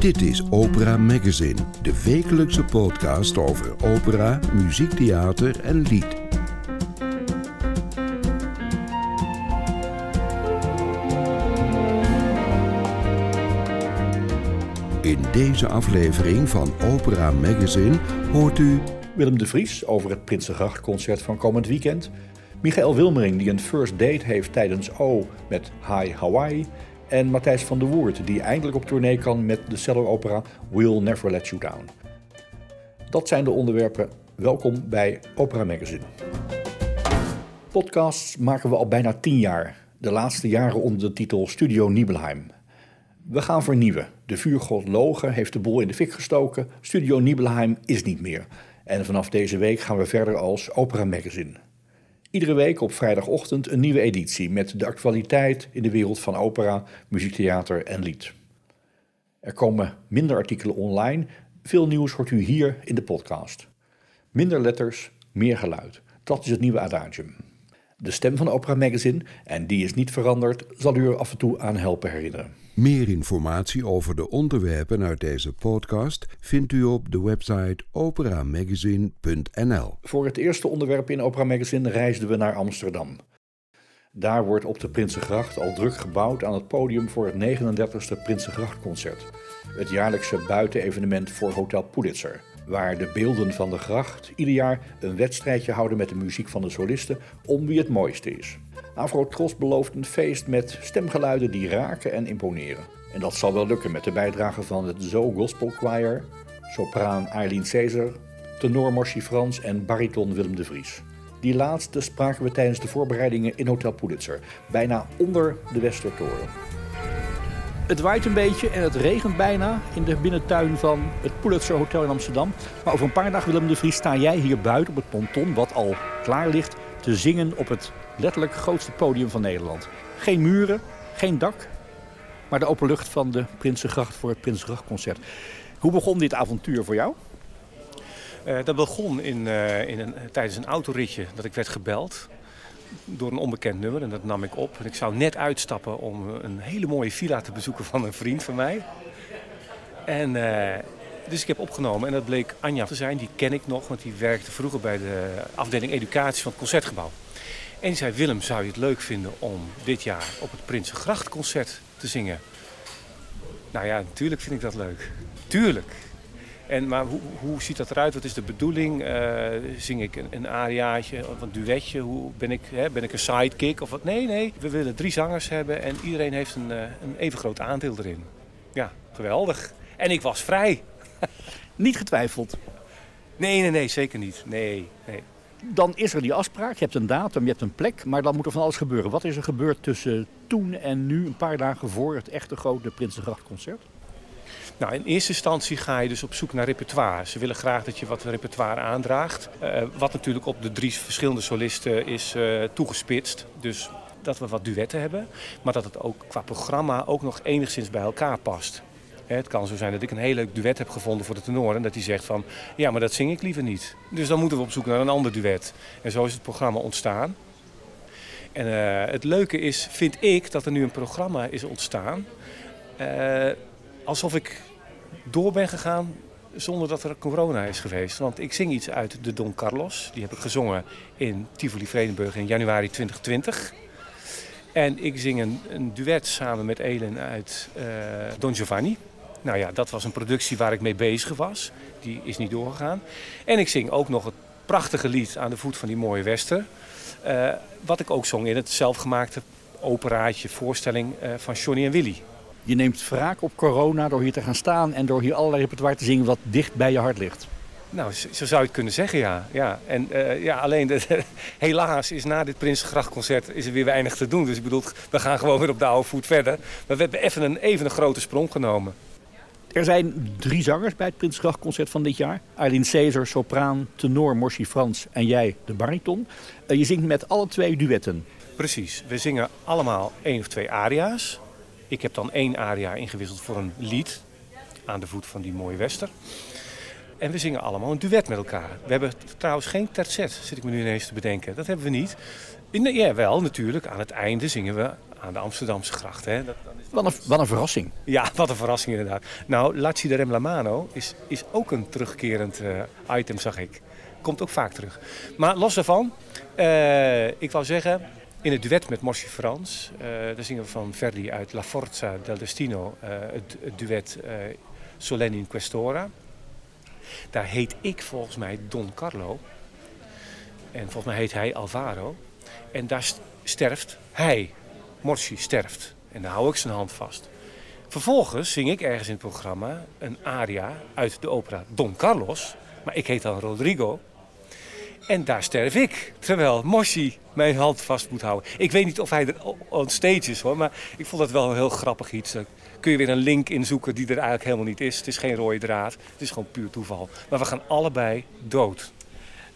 Dit is Opera Magazine, de wekelijkse podcast over opera, muziektheater en lied. In deze aflevering van Opera Magazine hoort u Willem de Vries over het Prinsengrachtconcert van komend weekend. Michael Wilmering die een first date heeft tijdens O met High Hawaii. En Matthijs van der Woert die eindelijk op tournee kan met de cello-opera We'll Never Let You Down. Dat zijn de onderwerpen. Welkom bij Opera Magazine. Podcasts maken we al bijna tien jaar. De laatste jaren onder de titel Studio Nibelheim. We gaan vernieuwen. De vuurgod Loge heeft de boel in de fik gestoken. Studio Nibelheim is niet meer. En vanaf deze week gaan we verder als Opera Magazine. Iedere week op vrijdagochtend een nieuwe editie met de actualiteit in de wereld van opera, muziektheater en lied. Er komen minder artikelen online. Veel nieuws hoort u hier in de podcast. Minder letters, meer geluid. Dat is het nieuwe adagium. De stem van Opera Magazine, en die is niet veranderd, zal u er af en toe aan helpen herinneren. Meer informatie over de onderwerpen uit deze podcast vindt u op de website operamagazine.nl. Voor het eerste onderwerp in Opera Magazine reisden we naar Amsterdam. Daar wordt op de Prinsengracht al druk gebouwd aan het podium voor het 39e Prinsengrachtconcert. Het jaarlijkse buitenevenement voor Hotel Pulitzer. Waar de beelden van de gracht ieder jaar een wedstrijdje houden met de muziek van de solisten om wie het mooiste is. Afro-Tros belooft een feest met stemgeluiden die raken en imponeren. En dat zal wel lukken met de bijdrage van het Zo Gospel Choir, sopraan Eileen Caesar, tenor Morschi Frans en bariton Willem de Vries. Die laatste spraken we tijdens de voorbereidingen in Hotel Pulitzer, bijna onder de Westertoren. Het waait een beetje en het regent bijna in de binnentuin van het Pulitzer Hotel in Amsterdam. Maar over een paar dagen, Willem de Vries, sta jij hier buiten op het ponton, wat al klaar ligt, te zingen op het letterlijk grootste podium van Nederland. Geen muren, geen dak, maar de open lucht van de Prinsengracht voor het Prinsengrachtconcert. Hoe begon dit avontuur voor jou? Uh, dat begon in, uh, in een, tijdens een autoritje dat ik werd gebeld door een onbekend nummer en dat nam ik op. En ik zou net uitstappen om een hele mooie villa te bezoeken van een vriend van mij. En uh, dus ik heb opgenomen en dat bleek Anja te zijn. Die ken ik nog, want die werkte vroeger bij de afdeling educatie van het Concertgebouw. En zei, Willem, zou je het leuk vinden om dit jaar op het Prinsengrachtconcert te zingen? Nou ja, natuurlijk vind ik dat leuk. Tuurlijk. En, maar hoe, hoe ziet dat eruit? Wat is de bedoeling? Uh, zing ik een, een ariaatje of een duetje? Hoe, ben, ik, hè, ben ik een sidekick of wat? Nee, nee. We willen drie zangers hebben en iedereen heeft een, uh, een even groot aandeel erin. Ja, geweldig. En ik was vrij. niet getwijfeld? Nee, nee, nee, zeker niet. Nee, nee. Dan is er die afspraak, je hebt een datum, je hebt een plek, maar dan moet er van alles gebeuren. Wat is er gebeurd tussen toen en nu, een paar dagen voor het echte grote Prinsengrachtconcert? Nou, in eerste instantie ga je dus op zoek naar repertoire. Ze willen graag dat je wat repertoire aandraagt. Uh, wat natuurlijk op de drie verschillende solisten is uh, toegespitst. Dus dat we wat duetten hebben, maar dat het ook qua programma ook nog enigszins bij elkaar past. Het kan zo zijn dat ik een heel leuk duet heb gevonden voor de tenor en dat hij zegt van ja, maar dat zing ik liever niet. Dus dan moeten we op zoek naar een ander duet. En zo is het programma ontstaan. En uh, het leuke is, vind ik, dat er nu een programma is ontstaan. Uh, alsof ik door ben gegaan zonder dat er corona is geweest. Want ik zing iets uit de Don Carlos. Die heb ik gezongen in Tivoli Vredenburg in januari 2020. En ik zing een, een duet samen met Elen uit uh, Don Giovanni. Nou ja, dat was een productie waar ik mee bezig was. Die is niet doorgegaan. En ik zing ook nog het prachtige lied aan de voet van die mooie Wester. Uh, wat ik ook zong in het zelfgemaakte operaatje voorstelling uh, van Johnny en Willy. Je neemt wraak op corona door hier te gaan staan en door hier allerlei repertoire te zingen wat dicht bij je hart ligt. Nou, zo zou je het kunnen zeggen, ja. ja. En uh, ja, alleen de, de, helaas is na dit Prinsengrachtconcert is er weer weinig te doen. Dus ik bedoel, we gaan gewoon weer op de oude voet verder. Maar we hebben even een, even een grote sprong genomen. Er zijn drie zangers bij het Prinsengrachtconcert van dit jaar. Eileen Caesar, sopraan, tenor Morschi Frans en jij de bariton. Uh, je zingt met alle twee duetten. Precies. We zingen allemaal één of twee aria's. Ik heb dan één aria ingewisseld voor een lied aan de voet van die mooie wester. En we zingen allemaal een duet met elkaar. We hebben trouwens geen tercet, zit ik me nu ineens te bedenken. Dat hebben we niet. Ja, wel natuurlijk. Aan het einde zingen we aan de Amsterdamse gracht. Hè. Dat, Wat een, een verrassing. Ja, wat een verrassing inderdaad. Nou, Lazzi de Rem La Mano is, is ook een terugkerend uh, item, zag ik. Komt ook vaak terug. Maar los daarvan, uh, ik wou zeggen, in het duet met Morsi Frans, uh, daar zingen we van Verdi uit La Forza del Destino, het, het, duet Solenne in Questora. Daar heet ik volgens mij Don Carlo. En volgens mij heet hij Alvaro. En daar sterft hij. Morsi sterft. En daar hou ik zijn hand vast. Vervolgens zing ik ergens in het programma een aria uit de opera Don Carlos. Maar ik heet dan Rodrigo. En daar sterf ik, terwijl Moshi mijn hand vast moet houden. Ik weet niet of hij er on stage is hoor, maar ik vond dat wel een heel grappig iets. Daar kun je weer een link inzoeken die er eigenlijk helemaal niet is. Het is geen rode draad, het is gewoon puur toeval. Maar we gaan allebei dood.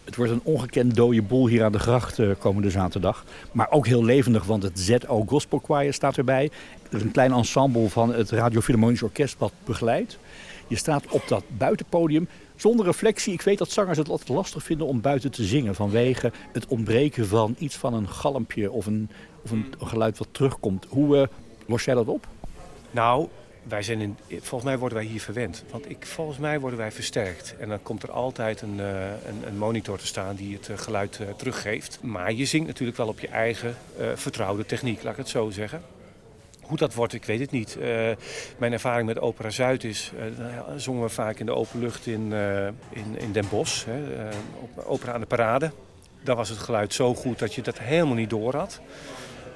Het wordt een ongekend dode boel hier aan de gracht uh, komende zaterdag. Maar ook heel levendig, want het ZO Gospel Choir staat erbij. Er is een klein ensemble van het Radio Philharmonisch Orkest wat begeleidt. Je staat op dat buitenpodium zonder reflectie. Ik weet dat zangers het altijd lastig vinden om buiten te zingen. Vanwege het ontbreken van iets van een galmpje of een, of een, geluid wat terugkomt. Hoe uh, los jij dat op? Nou, wij zijn in, volgens mij worden wij hier verwend. Want ik, volgens mij worden wij versterkt. En dan komt er altijd een, uh, een, een, monitor te staan die het uh, geluid uh, teruggeeft. Maar je zingt natuurlijk wel op je eigen vertrouwde techniek, laat ik het zo zeggen. Hoe dat wordt, ik weet het niet. mijn ervaring met Opera Zuid is, nou zongen we vaak in de open lucht in, in, in Den Bosch, hè, op Opera aan de Parade. Daar was het geluid zo goed dat je dat helemaal niet door had.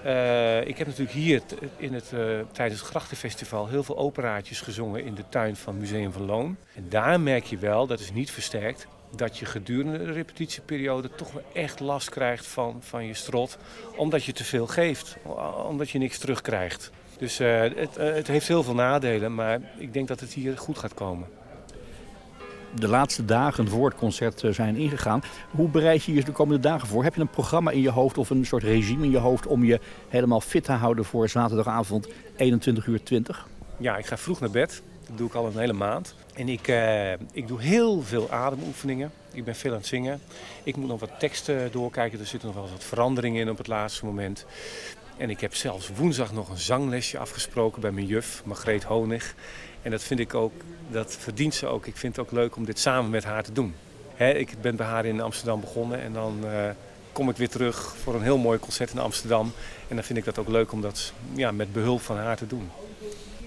Uh, ik heb natuurlijk hier in het, uh, tijdens het Grachtenfestival heel veel operaatjes gezongen in de tuin van Museum van Loon. En daar merk je wel, dat is niet versterkt, dat je gedurende de repetitieperiode toch wel echt last krijgt van, van je strot. Omdat je te veel geeft, omdat je niks terugkrijgt. Dus uh, het, het heeft heel veel nadelen, maar ik denk dat het hier goed gaat komen de laatste dagen voor het concert eh, zijn ingegaan. Hoe bereid je je de komende dagen voor? Heb je een programma in je hoofd of een soort regime in je hoofd om je helemaal fit te houden voor zaterdagavond 21 uur 20? Ja, ik ga vroeg naar bed. Dat doe ik al een hele maand. En ik, uh, ik doe heel veel ademoefeningen. Ik ben veel aan het zingen. Ik moet nog wat teksten doorkijken. Er zitten nog wel wat veranderingen in op het laatste moment. En ik heb zelfs woensdag nog een zanglesje afgesproken bij mijn juf, Margreet Honig. En dat vind ik ook, dat verdient ze ook. Ik vind het ook leuk om dit samen met haar te doen. ik ben bij haar in Amsterdam begonnen en dan uh, kom ik weer terug voor een heel mooi concert in Amsterdam. En dan vind ik dat ook leuk om dat ja, met behulp van haar te doen.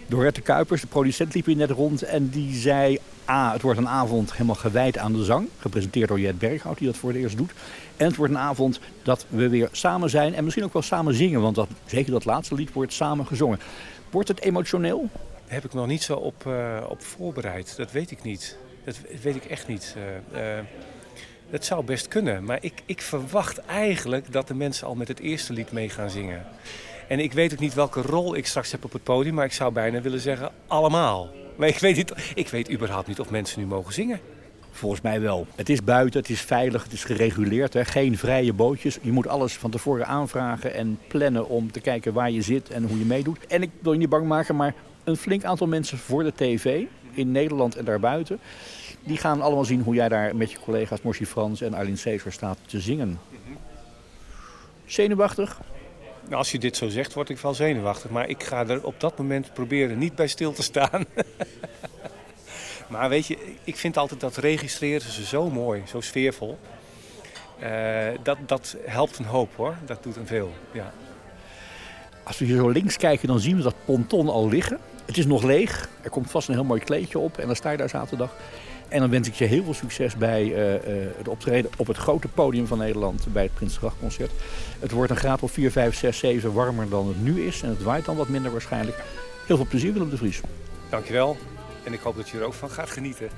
Dorette Kuipers, de producent, liep hier net rond en die zei... A, het wordt een avond helemaal gewijd aan de zang. Gepresenteerd door Jet Berghout, die dat voor het eerst doet. En het wordt een avond dat we weer samen zijn en misschien ook wel samen zingen. Want dat, zeker dat laatste lied wordt samen gezongen. Wordt het emotioneel? Heb ik nog niet zo op, uh, op voorbereid. Dat weet ik niet. Dat weet ik echt niet. Uh, dat zou best kunnen. Maar ik, ik verwacht eigenlijk dat de mensen al met het eerste lied mee gaan zingen. En ik weet ook niet welke rol ik straks heb op het podium. Maar ik zou bijna willen zeggen allemaal. Maar ik weet, niet, ik weet überhaupt niet of mensen nu mogen zingen. Volgens mij wel. Het is buiten, het is veilig, het is gereguleerd. Hè? Geen vrije bootjes. Je moet alles van tevoren aanvragen en plannen om te kijken waar je zit en hoe je meedoet. En ik wil je niet bang maken, maar een flink aantal mensen voor de tv in Nederland en daarbuiten. Die gaan allemaal zien hoe jij daar met je collega's Morsi Frans en Arlene Caesar staat te zingen. Zenuwachtig? Nou, als je dit zo zegt, word ik wel zenuwachtig. Maar ik ga er op dat moment proberen niet bij stil te staan. maar weet je, ik vind altijd dat registreren ze zo mooi, zo sfeervol. Uh, dat, dat helpt een hoop hoor. Dat doet een veel. Ja. Als we hier zo links kijken, dan zien we dat ponton al liggen. Het is nog leeg. Er komt vast een heel mooi kleedje op. En dan sta je daar zaterdag. En dan wens ik je heel veel succes bij uh, uh, het optreden op het grote podium van Nederland bij het Prinsgrachtconcert. Het wordt een graad of 4, 5, 6, 7 warmer dan het nu is. En het waait dan wat minder waarschijnlijk. Heel veel plezier Willem de Vries. Dankjewel. En ik hoop dat je er ook van gaat genieten.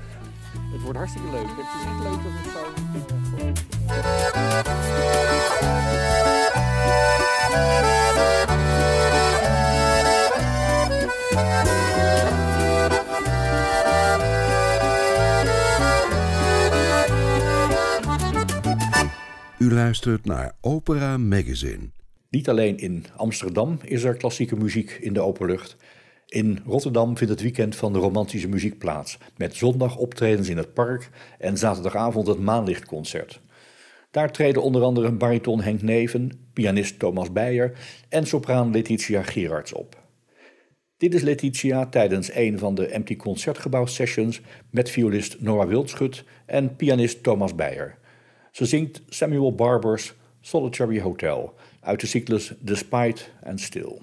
Het wordt hartstikke leuk. Het is echt leuk dat het luistert naar Opera Magazine. Niet alleen in Amsterdam is er klassieke muziek in de openlucht. In Rotterdam vindt het weekend van de romantische muziek plaats, met zondag optredens in het park en zaterdagavond het Maanlichtconcert. Daar treden onder andere bariton Henk Neven, pianist Thomas Beijer en sopraan Letitia Gerards op. Dit is Letitia tijdens een van de Empty Concertgebouw sessions met violist Noah Wildschut en pianist Thomas Beyer. Ze zingt Samuel Barber's Solitary Hotel uit de cyclus Despite and Still.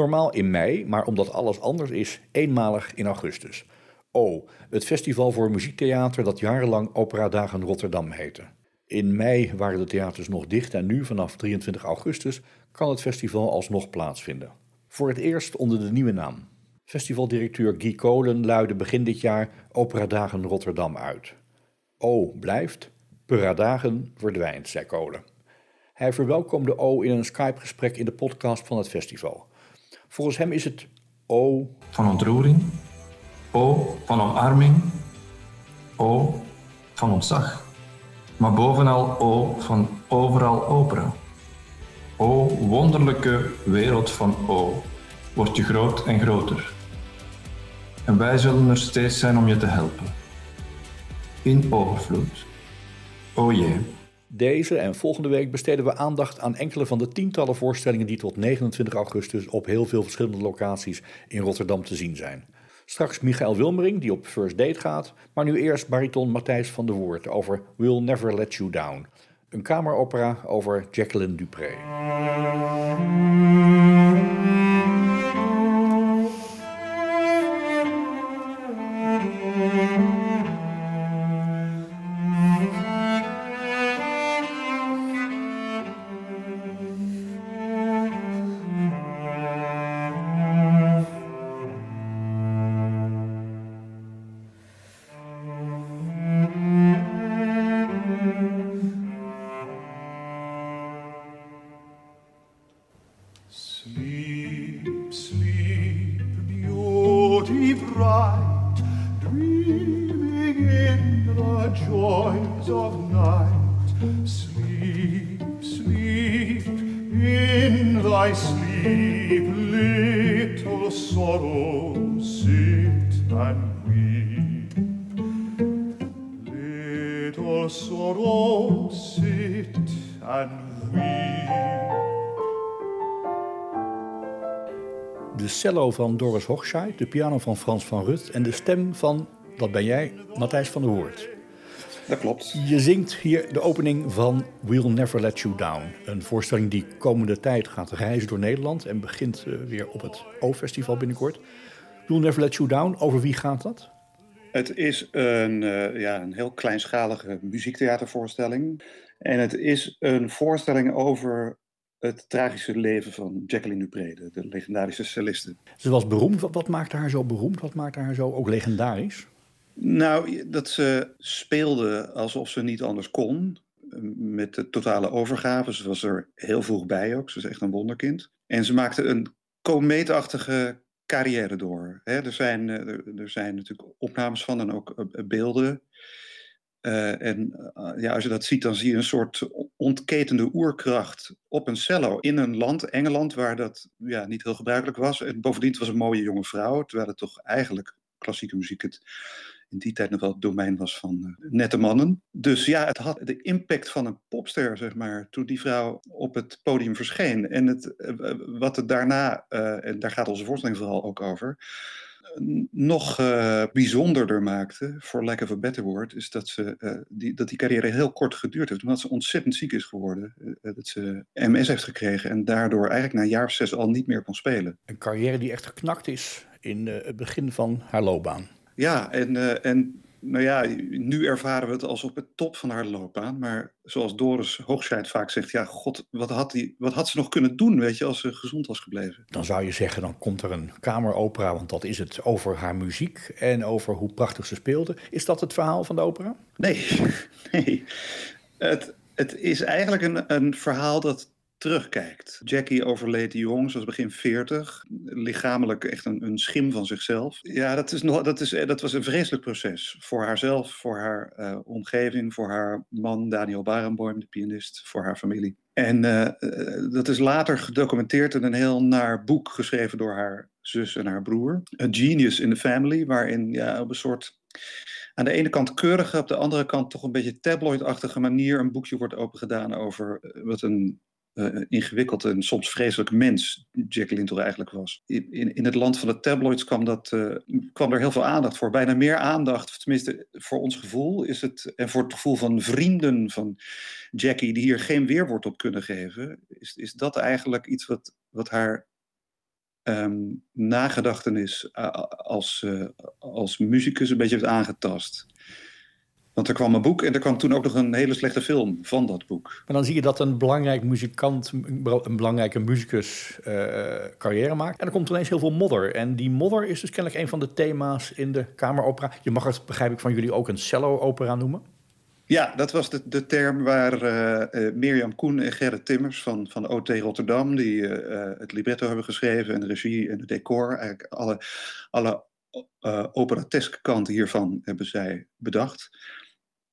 Normaal in mei, maar omdat alles anders is, eenmalig in augustus. O, het festival voor muziektheater dat jarenlang Opera Dagen Rotterdam heette. In mei waren de theaters nog dicht en nu, vanaf 23 augustus, kan het festival alsnog plaatsvinden. Voor het eerst onder de nieuwe naam. Festivaldirecteur Guy Kolen luidde begin dit jaar Opera Dagen Rotterdam uit. O blijft, Dagen verdwijnt, zei Kolen. Hij verwelkomde O in een Skype-gesprek in de podcast van het festival. Volgens hem is het O. Van ontroering. O van omarming. O van ontzag. Maar bovenal O van overal opera. O wonderlijke wereld van O, wordt je groot en groter. En wij zullen er steeds zijn om je te helpen. In overvloed. O jee. Deze en volgende week besteden we aandacht aan enkele van de tientallen voorstellingen die tot 29 augustus op heel veel verschillende locaties in Rotterdam te zien zijn. Straks Michael Wilmering, die op First Date gaat, maar nu eerst bariton Matthijs van der Woert over We'll Never Let You Down. Een kameropera over Jacqueline Dupré. Cello van Doris Hochscheid, de piano van Frans van Rut en de stem van, dat ben jij, Matthijs van der Hoort. Dat klopt. Je zingt hier de opening van We'll Never Let You Down. Een voorstelling die komende tijd gaat reizen door Nederland en begint eh, weer op het O-festival binnenkort. We'll Never Let You Down, over wie gaat dat? Het is een, uh, ja, een heel kleinschalige muziektheatervoorstelling. En het is een voorstelling over het tragische leven van Jacqueline Dupré, de, legendarische celliste. Ze was beroemd. Wat, wat maakte haar zo beroemd? Wat maakte haar zo ook legendarisch? Nou, dat ze speelde alsof ze niet anders kon. Met de totale overgave. Ze was er heel vroeg bij ook. Ze is echt een wonderkind. En ze maakte een komeetachtige carrière door. er, zijn, er zijn natuurlijk opnames van en ook beelden. Uh, en uh, ja, als je dat ziet, dan zie je een soort ontketende oerkracht op een cello in een land, Engeland, waar dat ja, niet heel gebruikelijk was. En bovendien was een mooie jonge vrouw, terwijl het toch eigenlijk klassieke muziek het in die tijd nog wel het domein was van uh, nette mannen. Dus ja, het had de impact van een popster, zeg maar, toen die vrouw op het podium verscheen. En het, wat het daarna, en daar gaat onze voorstelling vooral ook over, nog uh, bijzonderder maakte, voor lack of a better word, is dat, ze, uh, die, dat die carrière heel kort geduurd heeft. Omdat ze ontzettend ziek is geworden. Uh, dat ze MS heeft gekregen en daardoor eigenlijk na een jaar of zes al niet meer kon spelen. Een carrière die echt geknakt is in het begin van haar loopbaan. Ja, en, en nou ja, nu ervaren we het als op het top van haar loopbaan. Maar zoals Doris Hoogscheid vaak zegt, ja, god, wat had, die, wat had ze nog kunnen doen, weet je, als ze gezond was gebleven? Dan zou je zeggen, dan komt er een kameropera, want dat is het over haar muziek en over hoe prachtig ze speelde. Is dat het verhaal van de opera? Nee, nee. Het, het is eigenlijk een, een verhaal dat terugkijkt. Jackie overleed jong, zoals begin 40. Lichamelijk echt een, een schim van zichzelf. Ja, dat, is nog, dat, is, dat was een vreselijk proces. Voor haarzelf, voor haar uh, omgeving, voor haar man Daniel Barenboim, de pianist, voor haar familie. En uh, dat is later gedocumenteerd in een heel naar boek geschreven door haar zus en haar broer. A Genius in the Family, waarin ja, op een soort aan de ene kant keurige, op de andere kant toch een beetje tabloidachtige manier een boekje wordt opengedaan over wat een uh, ingewikkeld en soms vreselijk mens Jacqueline toch eigenlijk was. In, in het land van de tabloids kwam, dat, uh, kwam er heel veel aandacht voor. Bijna meer aandacht, tenminste voor ons gevoel, is het, en voor het gevoel van vrienden van Jackie, die hier geen weerwoord op kunnen geven, is, is dat eigenlijk iets wat, wat haar um, nagedachtenis als, als muzikus een beetje heeft aangetast. Want er kwam een boek en er kwam toen ook nog een hele slechte film van dat boek. En dan zie je dat een belangrijk muzikant, een belangrijke muzikus uh, carrière maakt. En er komt ineens heel veel modder. En die modder is dus kennelijk een van de thema's in de kameropera. Je mag het, begrijp ik van jullie, ook een cello-opera noemen. Ja, dat was de, de term waar uh, uh, Mirjam Koen en Gerrit Timmers van, van OT Rotterdam... die het libretto hebben geschreven en de regie en het decor... eigenlijk alle, alle operateske kanten hiervan hebben zij bedacht...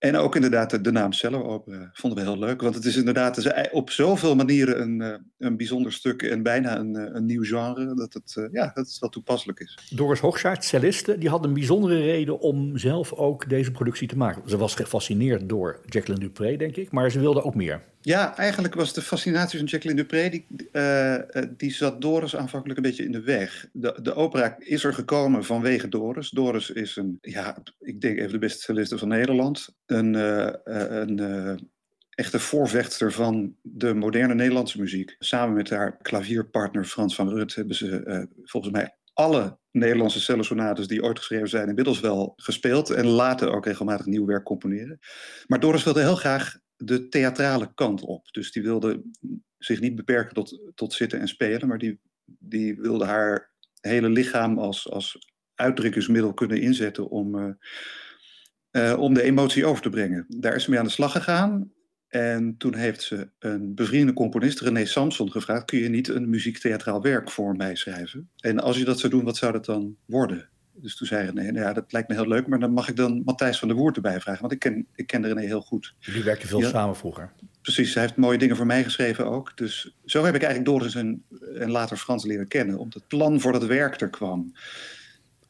En ook inderdaad de, naam cello-opera vonden we heel leuk. Want het is inderdaad op zoveel manieren een, eh, een bijzonder stuk en bijna een, eh, een nieuw genre. Dat het, eh, ja, dat wel toepasselijk is. Doris Hoogsaart, celliste, die had een bijzondere reden om zelf ook deze productie te maken. Ze was gefascineerd door Jacqueline Dupré, denk ik. Maar ze wilde ook meer. Ja, eigenlijk was de fascinatie van Jacqueline Dupré, die, uh, die zat Doris aanvankelijk een beetje in de weg. De, de opera is er gekomen vanwege Doris. Doris is een, ja, ik denk even de beste celliste van Nederland. Een, uh, een echte voorvechter van de moderne Nederlandse muziek. Samen met haar klavierpartner Frans van Rut hebben ze volgens mij alle Nederlandse cellosonates die ooit geschreven zijn inmiddels wel gespeeld. En later ook regelmatig nieuw werk componeren. Maar Doris wilde heel graag de theatrale kant op. Dus die wilde zich niet beperken tot, tot zitten en spelen, maar die, die wilde haar hele lichaam als, als uitdrukkingsmiddel kunnen inzetten om, uh, uh, om de emotie over te brengen. Daar is ze mee aan de slag gegaan. En toen heeft ze een bevriende componist, René Samson, gevraagd: kun je niet een muziektheatraal werk voor mij schrijven? En als je dat zou doen, wat zou dat dan worden? Dus toen zei René, nou ja, dat lijkt me heel leuk, maar dan mag ik dan Matthijs van der Woert erbij vragen, want ik ken, ik ken René heel goed. Jullie werkten veel ja, samen vroeger? precies. Hij heeft mooie dingen voor mij geschreven ook. Dus zo heb ik eigenlijk Doris en, en later Frans leren kennen. Omdat het plan voor dat werk er kwam.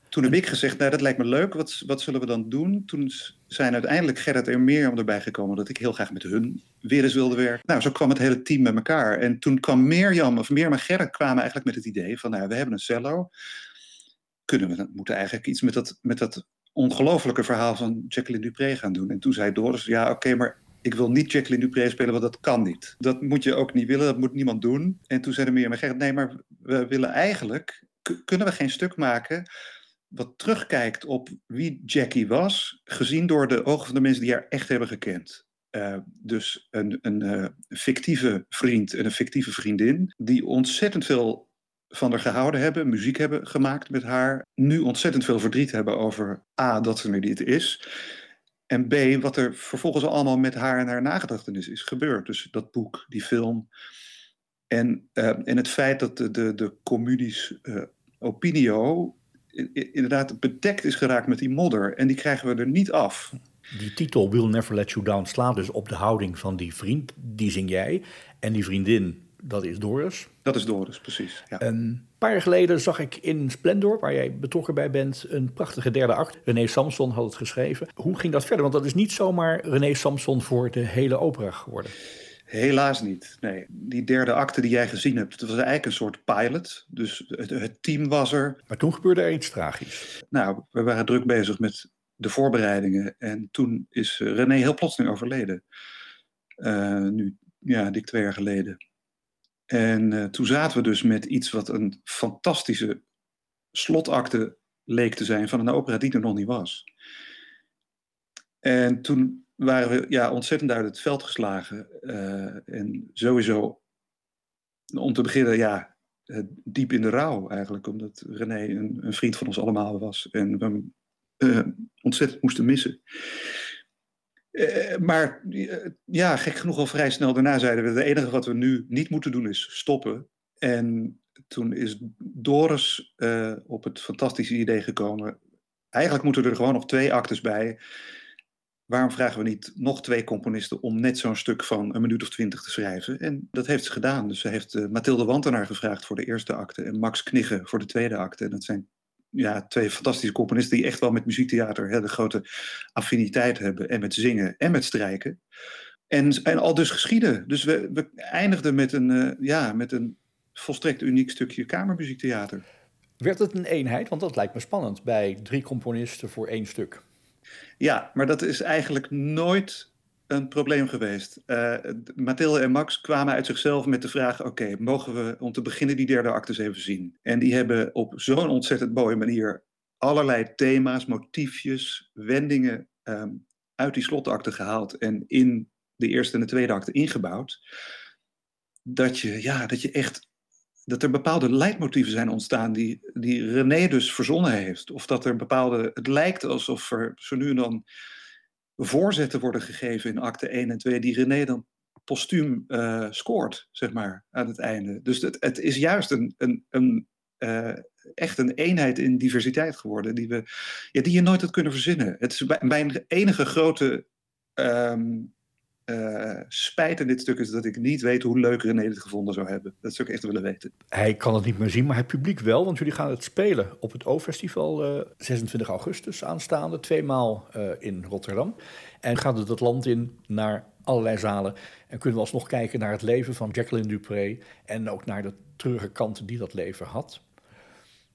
Toen heb ik gezegd, nou dat lijkt me leuk, wat, wat zullen we dan doen? Toen zijn uiteindelijk Gerrit en Mirjam erbij gekomen dat ik heel graag met hun weer eens wilde werken. Nou, zo kwam het hele team met elkaar. En toen kwam Mirjam, of Mirjam en Gerrit kwamen eigenlijk met het idee van, nou we hebben een cello. Kunnen we, moeten eigenlijk iets met dat, met dat ongelofelijke verhaal van Jacqueline Dupré gaan doen. En toen zei Doris, ja oké, maar ik wil niet Jacqueline Dupré spelen, want dat kan niet. Dat moet je ook niet willen, dat moet niemand doen. En toen zeiden Mirjam en Gerrit, nee, maar we willen eigenlijk, kunnen we geen stuk maken wat terugkijkt op wie Jackie was, gezien door de ogen van de mensen die haar echt hebben gekend. Uh, dus een, een uh, fictieve vriend en een fictieve vriendin, die ontzettend veel van haar gehouden hebben, muziek hebben gemaakt met haar, nu ontzettend veel verdriet hebben over A, dat ze er niet is, en B, wat er vervolgens allemaal met haar en haar nagedachtenis is gebeurd. Dus dat boek, die film. En, uh, en het feit dat de, de, de communies opinio inderdaad bedekt is geraakt met die modder. En die krijgen we er niet af. Die titel Will Never Let You Down slaat dus op de houding van die vriend, die zing jij. En die vriendin, dat is Doris. Dat is Doris, precies. Ja. Een paar jaar geleden zag ik in Splendor, waar jij betrokken bij bent, een prachtige derde act. René Samson had het geschreven. Hoe ging dat verder? Want dat is niet zomaar René Samson voor de hele opera geworden. Helaas niet. Nee, die derde acte die jij gezien hebt, dat was eigenlijk een soort pilot. Dus het, het, team was er. Maar toen gebeurde er iets tragisch. Nou, we waren druk bezig met de voorbereidingen. En toen is eh, René heel plotseling overleden. Uh, nu, ja, dik twee jaar geleden. En uh, toen zaten we dus met iets wat een fantastische slotakte leek te zijn van een opera die er nog niet was. En toen waren we ja, ontzettend uit het veld geslagen. Uh, en sowieso, om te beginnen, ja, diep in de rouw eigenlijk. Omdat René een, een vriend van ons allemaal was. En we hem ontzettend moesten missen. Uh, maar ja, gek genoeg al vrij snel daarna zeiden we... het enige wat we nu niet moeten doen is stoppen. En toen is Doris op het fantastische idee gekomen... eigenlijk moeten er gewoon nog twee actes bij waarom vragen we niet nog twee componisten om net zo'n stuk van een minuut of twintig te schrijven? En dat heeft ze gedaan. Dus ze heeft Mathilde Wantenaar gevraagd voor de eerste acte en Max Knigge voor de tweede acte. En dat zijn ja, twee fantastische componisten die echt wel met muziektheater hè, de grote affiniteit hebben. En met zingen en met strijken. En, en al dus geschieden. Dus we, we eindigden met een, uh, ja, met een volstrekt uniek stukje kamermuziektheater. Werd het een eenheid? Want dat lijkt me spannend bij drie componisten voor één stuk. Ja, maar dat is eigenlijk nooit een probleem geweest. Uh, Mathilde en Max kwamen uit zichzelf met de vraag: oké, mogen we om te beginnen die derde actes even zien? En die hebben op zo'n ontzettend mooie manier allerlei thema's, motiefjes, wendingen um, uit die slotakte gehaald en in de eerste en de tweede acte ingebouwd. Dat je, ja, dat je echt dat er bepaalde leidmotieven zijn ontstaan die, die René dus verzonnen heeft. Of dat er bepaalde, het lijkt alsof er zo nu en dan voorzetten worden gegeven in acte 1 en 2, die René dan postuum uh, scoort, zeg maar, aan het einde. Dus het, het is juist een, een, een uh, echt een eenheid in diversiteit geworden, die, we, ja, die je nooit had kunnen verzinnen. Het is mijn enige grote um, uh, spijt in dit stuk is dat ik niet weet hoe leuk René het gevonden zou hebben. Dat zou ik echt willen weten. Hij kan het niet meer zien, maar het publiek wel. Want jullie gaan het spelen op het O-festival uh, 26 augustus aanstaande. Tweemaal uh, in Rotterdam. En gaat het het land in naar allerlei zalen. En kunnen we alsnog kijken naar het leven van Jacqueline Dupré. En ook naar de treurige kanten die dat leven had.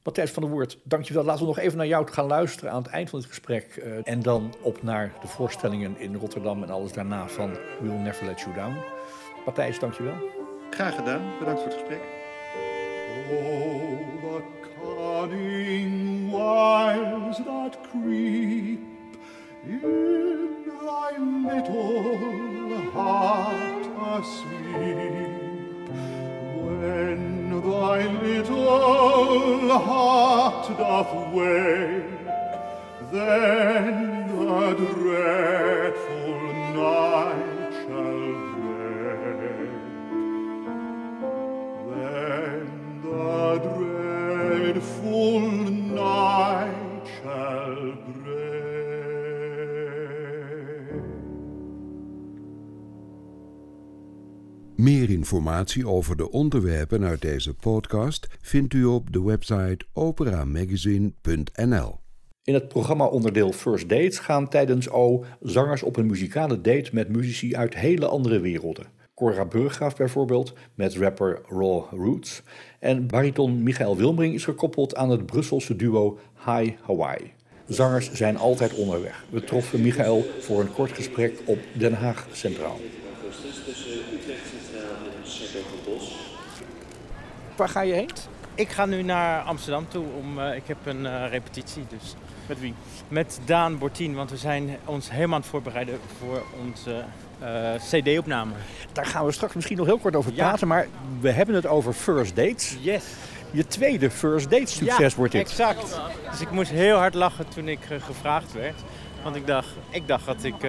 Matthijs van der Woert, dankjewel. Laten we nog even naar jou gaan luisteren aan het eind van dit gesprek. Uh, en dan op naar de voorstellingen in Rotterdam en alles daarna van We'll Never Let You Down. Matthijs, dankjewel. Graag gedaan. Bedankt voor het gesprek. Oh, the cunning wiles that creep in thy little heart asleep. When Thine little heart doth wake, Then the dreadful night informatie over de onderwerpen uit deze podcast vindt u op de website operamagazine.nl. In het programma-onderdeel First Dates gaan tijdens O zangers op een muzikale date met muzici uit hele andere werelden. Cora Burggraaf bijvoorbeeld met rapper Raw Roots. En bariton Michael Wilmring is gekoppeld aan het Brusselse duo High Hawaii. Zangers zijn altijd onderweg. We troffen Michael voor een kort gesprek op Den Haag Centraal. Waar ga je heen? Ik ga nu naar Amsterdam toe. Om, uh, ik heb een uh, repetitie. Dus. Met wie? Met Daan Bortien, want we zijn ons helemaal aan het voorbereiden voor onze uh, CD-opname. Daar gaan we straks misschien nog heel kort over praten, ja. maar we hebben het over first dates. Yes. Je tweede first date succes ja, wordt dit. exact. Dus ik moest heel hard lachen toen ik gevraagd werd. Want ik dacht, ik dacht dat ik...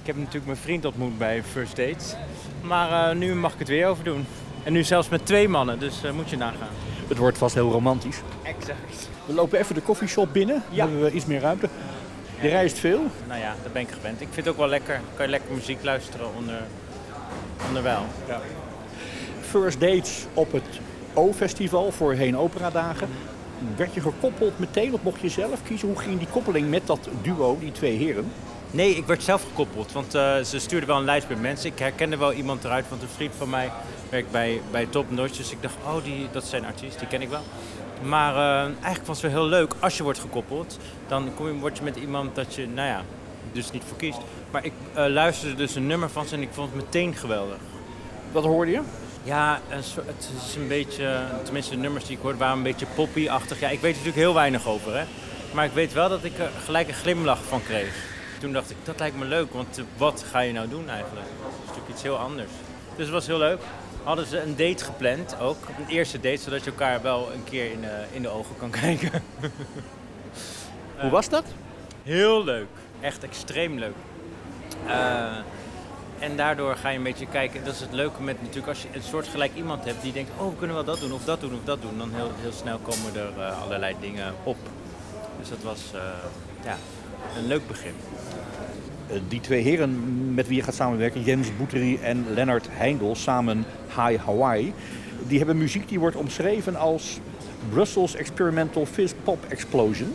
Ik heb natuurlijk mijn vriend ontmoet bij first dates. Maar nu mag ik het weer overdoen. En nu zelfs met twee mannen, dus moet je nagaan. Het wordt vast heel romantisch. Exact. We lopen even de koffieshop binnen. Ja. Dan hebben we iets meer ruimte. Je reist veel? Nou ja, dat ben ik gewend. Ik vind het ook wel lekker. Kan je lekker muziek luisteren onder, onderwijl. Ja. First dates op het O-festival, voorheen operadagen. Werd je gekoppeld meteen of mocht je zelf kiezen? Hoe ging die koppeling met dat duo, die twee heren? Nee, ik werd zelf gekoppeld, want uh, ze stuurden wel een lijst met mensen. Ik herkende wel iemand eruit, want een vriend van mij werkt bij, bij Top Notch. Dus ik dacht, oh, die, dat zijn artiest, die ken ik wel. Maar uh, eigenlijk was het wel heel leuk als je wordt gekoppeld. Dan kom je, word je met iemand dat je, nou ja, dus niet voor kiest. Maar ik uh, luisterde dus een nummer van ze en ik vond het meteen geweldig. Wat hoorde je? Ja, het is een beetje, tenminste de nummers die ik hoorde waren een beetje poppy-achtig. Ja, ik weet er natuurlijk heel weinig over, hè. Maar ik weet wel dat ik er gelijk een glimlach van kreeg. Toen dacht ik, dat lijkt me leuk, want wat ga je nou doen eigenlijk? Dat is natuurlijk iets heel anders. Dus het was heel leuk. Hadden ze een date gepland ook, een eerste date, zodat je elkaar wel een keer in de, in de ogen kan kijken. Hoe was dat? Heel leuk, echt extreem leuk. Uh, en daardoor ga je een beetje kijken. Dat is het leuke met natuurlijk als je een soort gelijk iemand hebt die denkt: oh, we kunnen wel dat doen of dat doen of dat doen. Dan heel, heel snel komen er uh, allerlei dingen op. Dus dat was uh, ja, een leuk begin. Die twee heren met wie je gaat samenwerken, Jens Boetery en Lennart Heindel, samen High Hawaii, die hebben muziek die wordt omschreven als Brussels Experimental Fizz Pop Explosion.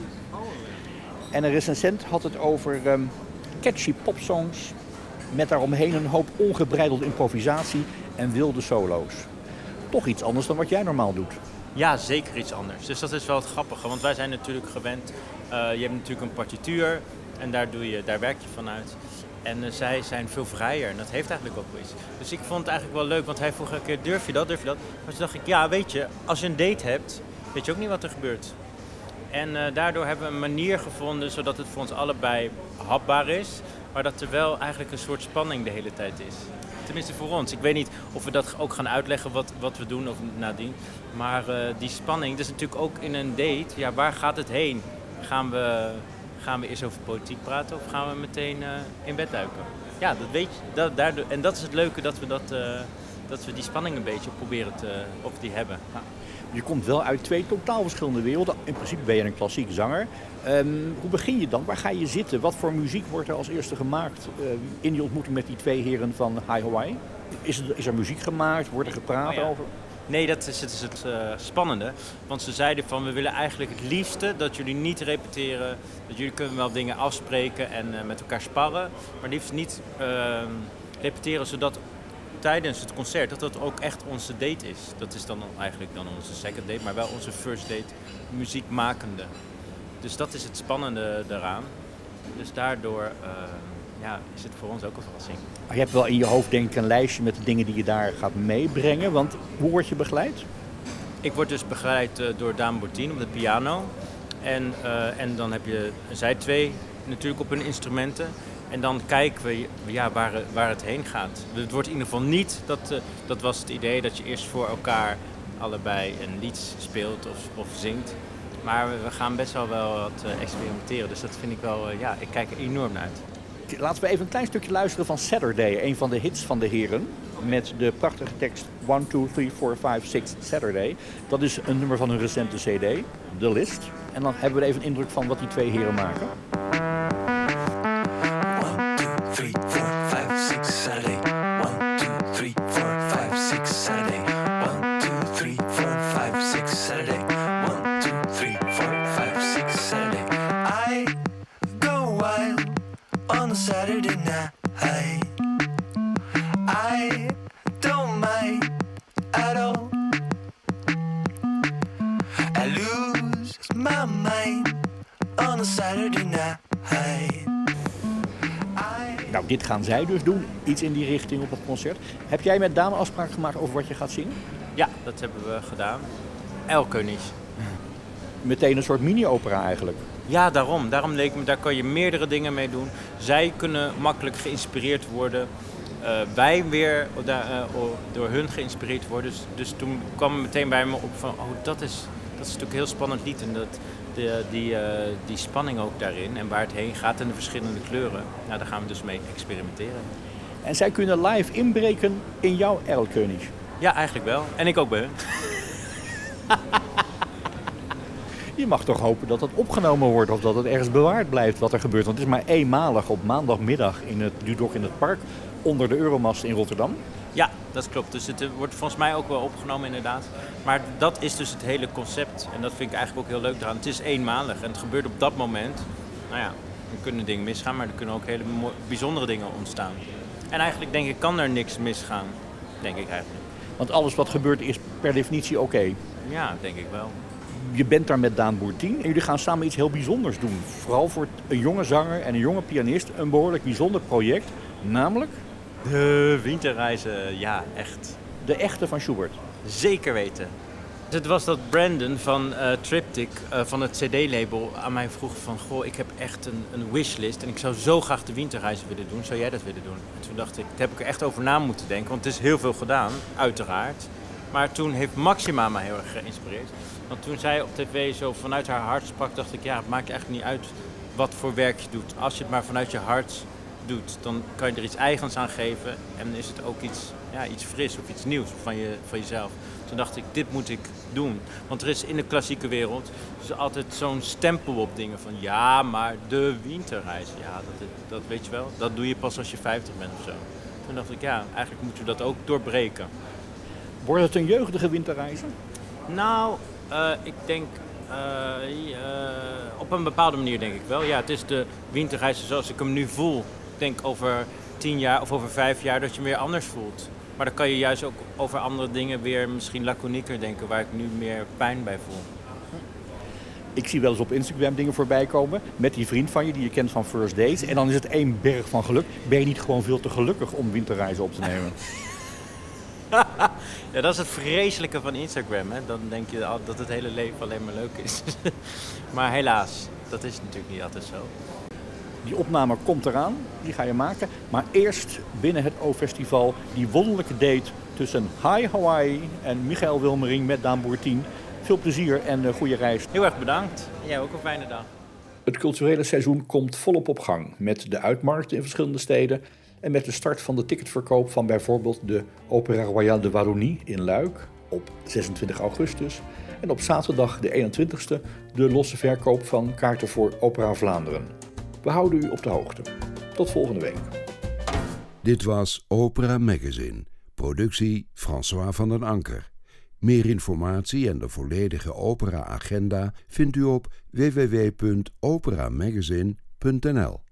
En een recensent had het over um, catchy popsongs met daaromheen een hoop ongebreidelde improvisatie en wilde solo's. Toch iets anders dan wat jij normaal doet. Ja, zeker iets anders. Dus dat is wel het grappige, want wij zijn natuurlijk gewend. Uh, je hebt natuurlijk een partituur en daar, doe je, daar werk je vanuit. En uh, zij zijn veel vrijer en dat heeft eigenlijk ook iets. Dus ik vond het eigenlijk wel leuk, want hij vroeg een keer, durf je dat, durf je dat? Maar toen dacht ik, ja, weet je, als je een date hebt, weet je ook niet wat er gebeurt. En uh, daardoor hebben we een manier gevonden zodat het voor ons allebei hapbaar is. Maar dat er wel eigenlijk een soort spanning de hele tijd is. Tenminste voor ons. Ik weet niet of we dat ook gaan uitleggen wat, wat we doen of nadien. Maar uh, die spanning, dat is natuurlijk ook in een date. Ja, waar gaat het heen? Gaan we, gaan we eerst over politiek praten of gaan we meteen uh, in bed duiken? Ja, dat weet je. Dat, daardoor, en dat is het leuke dat we, dat, uh, dat we die spanning een beetje proberen te, of die hebben. Ja. Je komt wel uit twee totaal verschillende werelden. In principe ben je een klassiek zanger. Um, hoe begin je dan? Waar ga je zitten? Wat voor muziek wordt er als eerste gemaakt uh, in die ontmoeting met die twee heren van High Hawaii? Is er, is er muziek gemaakt? Wordt er gepraat oh ja. over? Nee, dat is, dat is het uh, spannende. Want ze zeiden van we willen eigenlijk het liefste dat jullie niet repeteren. Dat jullie kunnen wel dingen afspreken en uh, met elkaar sparren. Maar liefst niet ehm, repeteren zodat tijdens het concert dat dat ook echt onze date is. Dat is dan eigenlijk dan onze second date, maar wel onze first date muziekmakende. Dus dat is het spannende daaraan. Dus daardoor uh, ja, is het voor ons ook een verrassing. Maar je hebt wel in je hoofd denk ik een lijstje met de dingen die je daar gaat meebrengen. Want hoe word je begeleid? Ik word dus begeleid uh, door Daan Bortien op de piano. En, uh, en dan heb je zij twee natuurlijk op hun instrumenten. En dan kijken we ja, waar, waar het heen gaat. Het wordt in ieder geval niet, dat, uh, dat was het idee, dat je eerst voor elkaar allebei een lied speelt of, of zingt. Maar we gaan best wel wel wat experimenteren. Dus dat vind ik wel, ja, ik kijk er enorm naar uit. Laten we even een klein stukje luisteren van Saturday, een van de hits van de heren. Met de prachtige tekst 1, 2, 3, 4, 5, 6 Saturday. Dat is een nummer van hun recente CD, The List. En dan hebben we even een indruk van wat die twee heren maken. Gaan zij dus doen. Iets in die richting op het concert. Heb jij met Daan afspraak gemaakt over wat je gaat zingen? Ja, dat hebben we gedaan. Elkönig. Meteen een soort mini-opera eigenlijk. Ja, daarom. Daarom leek me, daar kan je meerdere dingen mee doen. Zij kunnen makkelijk geïnspireerd worden. Eh, wij weer da- eh, o- door hun geïnspireerd worden. Dus, dus toen kwam het meteen bij me op van, oh, dat is, dat is natuurlijk een heel spannend lied. En dat, de, die, eh, die spanning ook daarin en waar het heen gaat en de verschillende kleuren. Nou, daar gaan we dus mee experimenteren. En zij kunnen live inbreken in jouw Erlkönig. Ja, eigenlijk wel. En ik ook bij hun. Je mag toch hopen dat het opgenomen wordt of dat het ergens bewaard blijft wat er gebeurt. Want het is maar eenmalig op maandagmiddag in het Dudok in het park onder de Euromast in Rotterdam. Dat klopt. Dus het wordt volgens mij ook wel opgenomen inderdaad. Maar dat is dus het hele concept. En dat vind ik eigenlijk ook heel leuk eraan. Het is eenmalig en het gebeurt op dat moment. Nou ja, er kunnen dingen misgaan, maar er kunnen ook hele bijzondere dingen ontstaan. En eigenlijk denk ik, kan er niks misgaan. Denk ik eigenlijk. Want alles wat gebeurt is per definitie oké. Ja, denk ik wel. Je bent daar met Daan Boertien en jullie gaan samen iets heel bijzonders doen. Vooral voor een jonge zanger en een jonge pianist een behoorlijk bijzonder project. Namelijk De winterreizen, ja, echt. de echte van Schubert. Zeker weten. Het was dat Brandon van eh, Triptych, eh, van het CD-label, aan mij vroeg van... Goh, ik heb echt een, een wishlist en ik zou zo graag de winterreizen willen doen. Zou jij dat willen doen? En toen dacht ik, daar heb ik er echt over na moeten denken. Want het is heel veel gedaan, uiteraard. Maar toen heeft Maxima mij heel erg geïnspireerd. Want toen zij op tv zo vanuit haar hart sprak, dacht ik... Ja, het maakt eigenlijk niet uit wat voor werk je doet. Als je het maar vanuit je hart doet, dan kan je er iets eigens aan geven. En is het ook iets, ja, iets fris of iets nieuws van, je, van jezelf. Toen dacht ik, dit moet ik doen. Want er is in de klassieke wereld dus altijd zo'n stempel op dingen van... ja, maar de winterreis, ja, dat, dat weet je wel. Dat doe je pas als je 50 bent of zo. Toen dacht ik, ja, eigenlijk moeten we dat ook doorbreken. Wordt het een jeugdige winterreizen? Nou, eh, ik denk eh, eh, op een bepaalde manier denk ik wel. Ja, het is de winterreizen zoals ik hem nu voel. Ik denk over tien jaar of over vijf jaar dat je hem weer anders voelt. Maar dan kan je juist ook over andere dingen weer misschien laconieker denken, waar ik nu meer pijn bij voel. Ik zie wel eens op Instagram dingen voorbij komen met die vriend van je die je kent van First Dates. En dan is het één berg van geluk. Ben je niet gewoon veel te gelukkig om winterreizen op te nemen? Ja, dat is het vreselijke van Instagram. Hè? Dan denk je al dat het hele leven alleen maar leuk is. maar helaas, dat is natuurlijk niet altijd zo. Die opname komt eraan, die ga je maken. Maar eerst binnen het O-festival die wonderlijke date tussen Hi Hawaii en Michael Wilmering met Daan Boertien. Veel plezier en eh, goede reis. Heel erg bedankt. En jij ook een fijne dag. Het culturele seizoen komt volop op gang met de uitmarkten in verschillende steden en met de start van de ticketverkoop van bijvoorbeeld de Opéra Royale de Wallonie in Luik op 26 augustus en op zaterdag de 21ste de losse verkoop van kaarten voor Opera Vlaanderen. We houden u op de hoogte. Tot volgende week. Dit was Opera Magazine, productie François van den Anker. Meer informatie en de volledige opera-agenda vindt u op www.operamagazine.nl.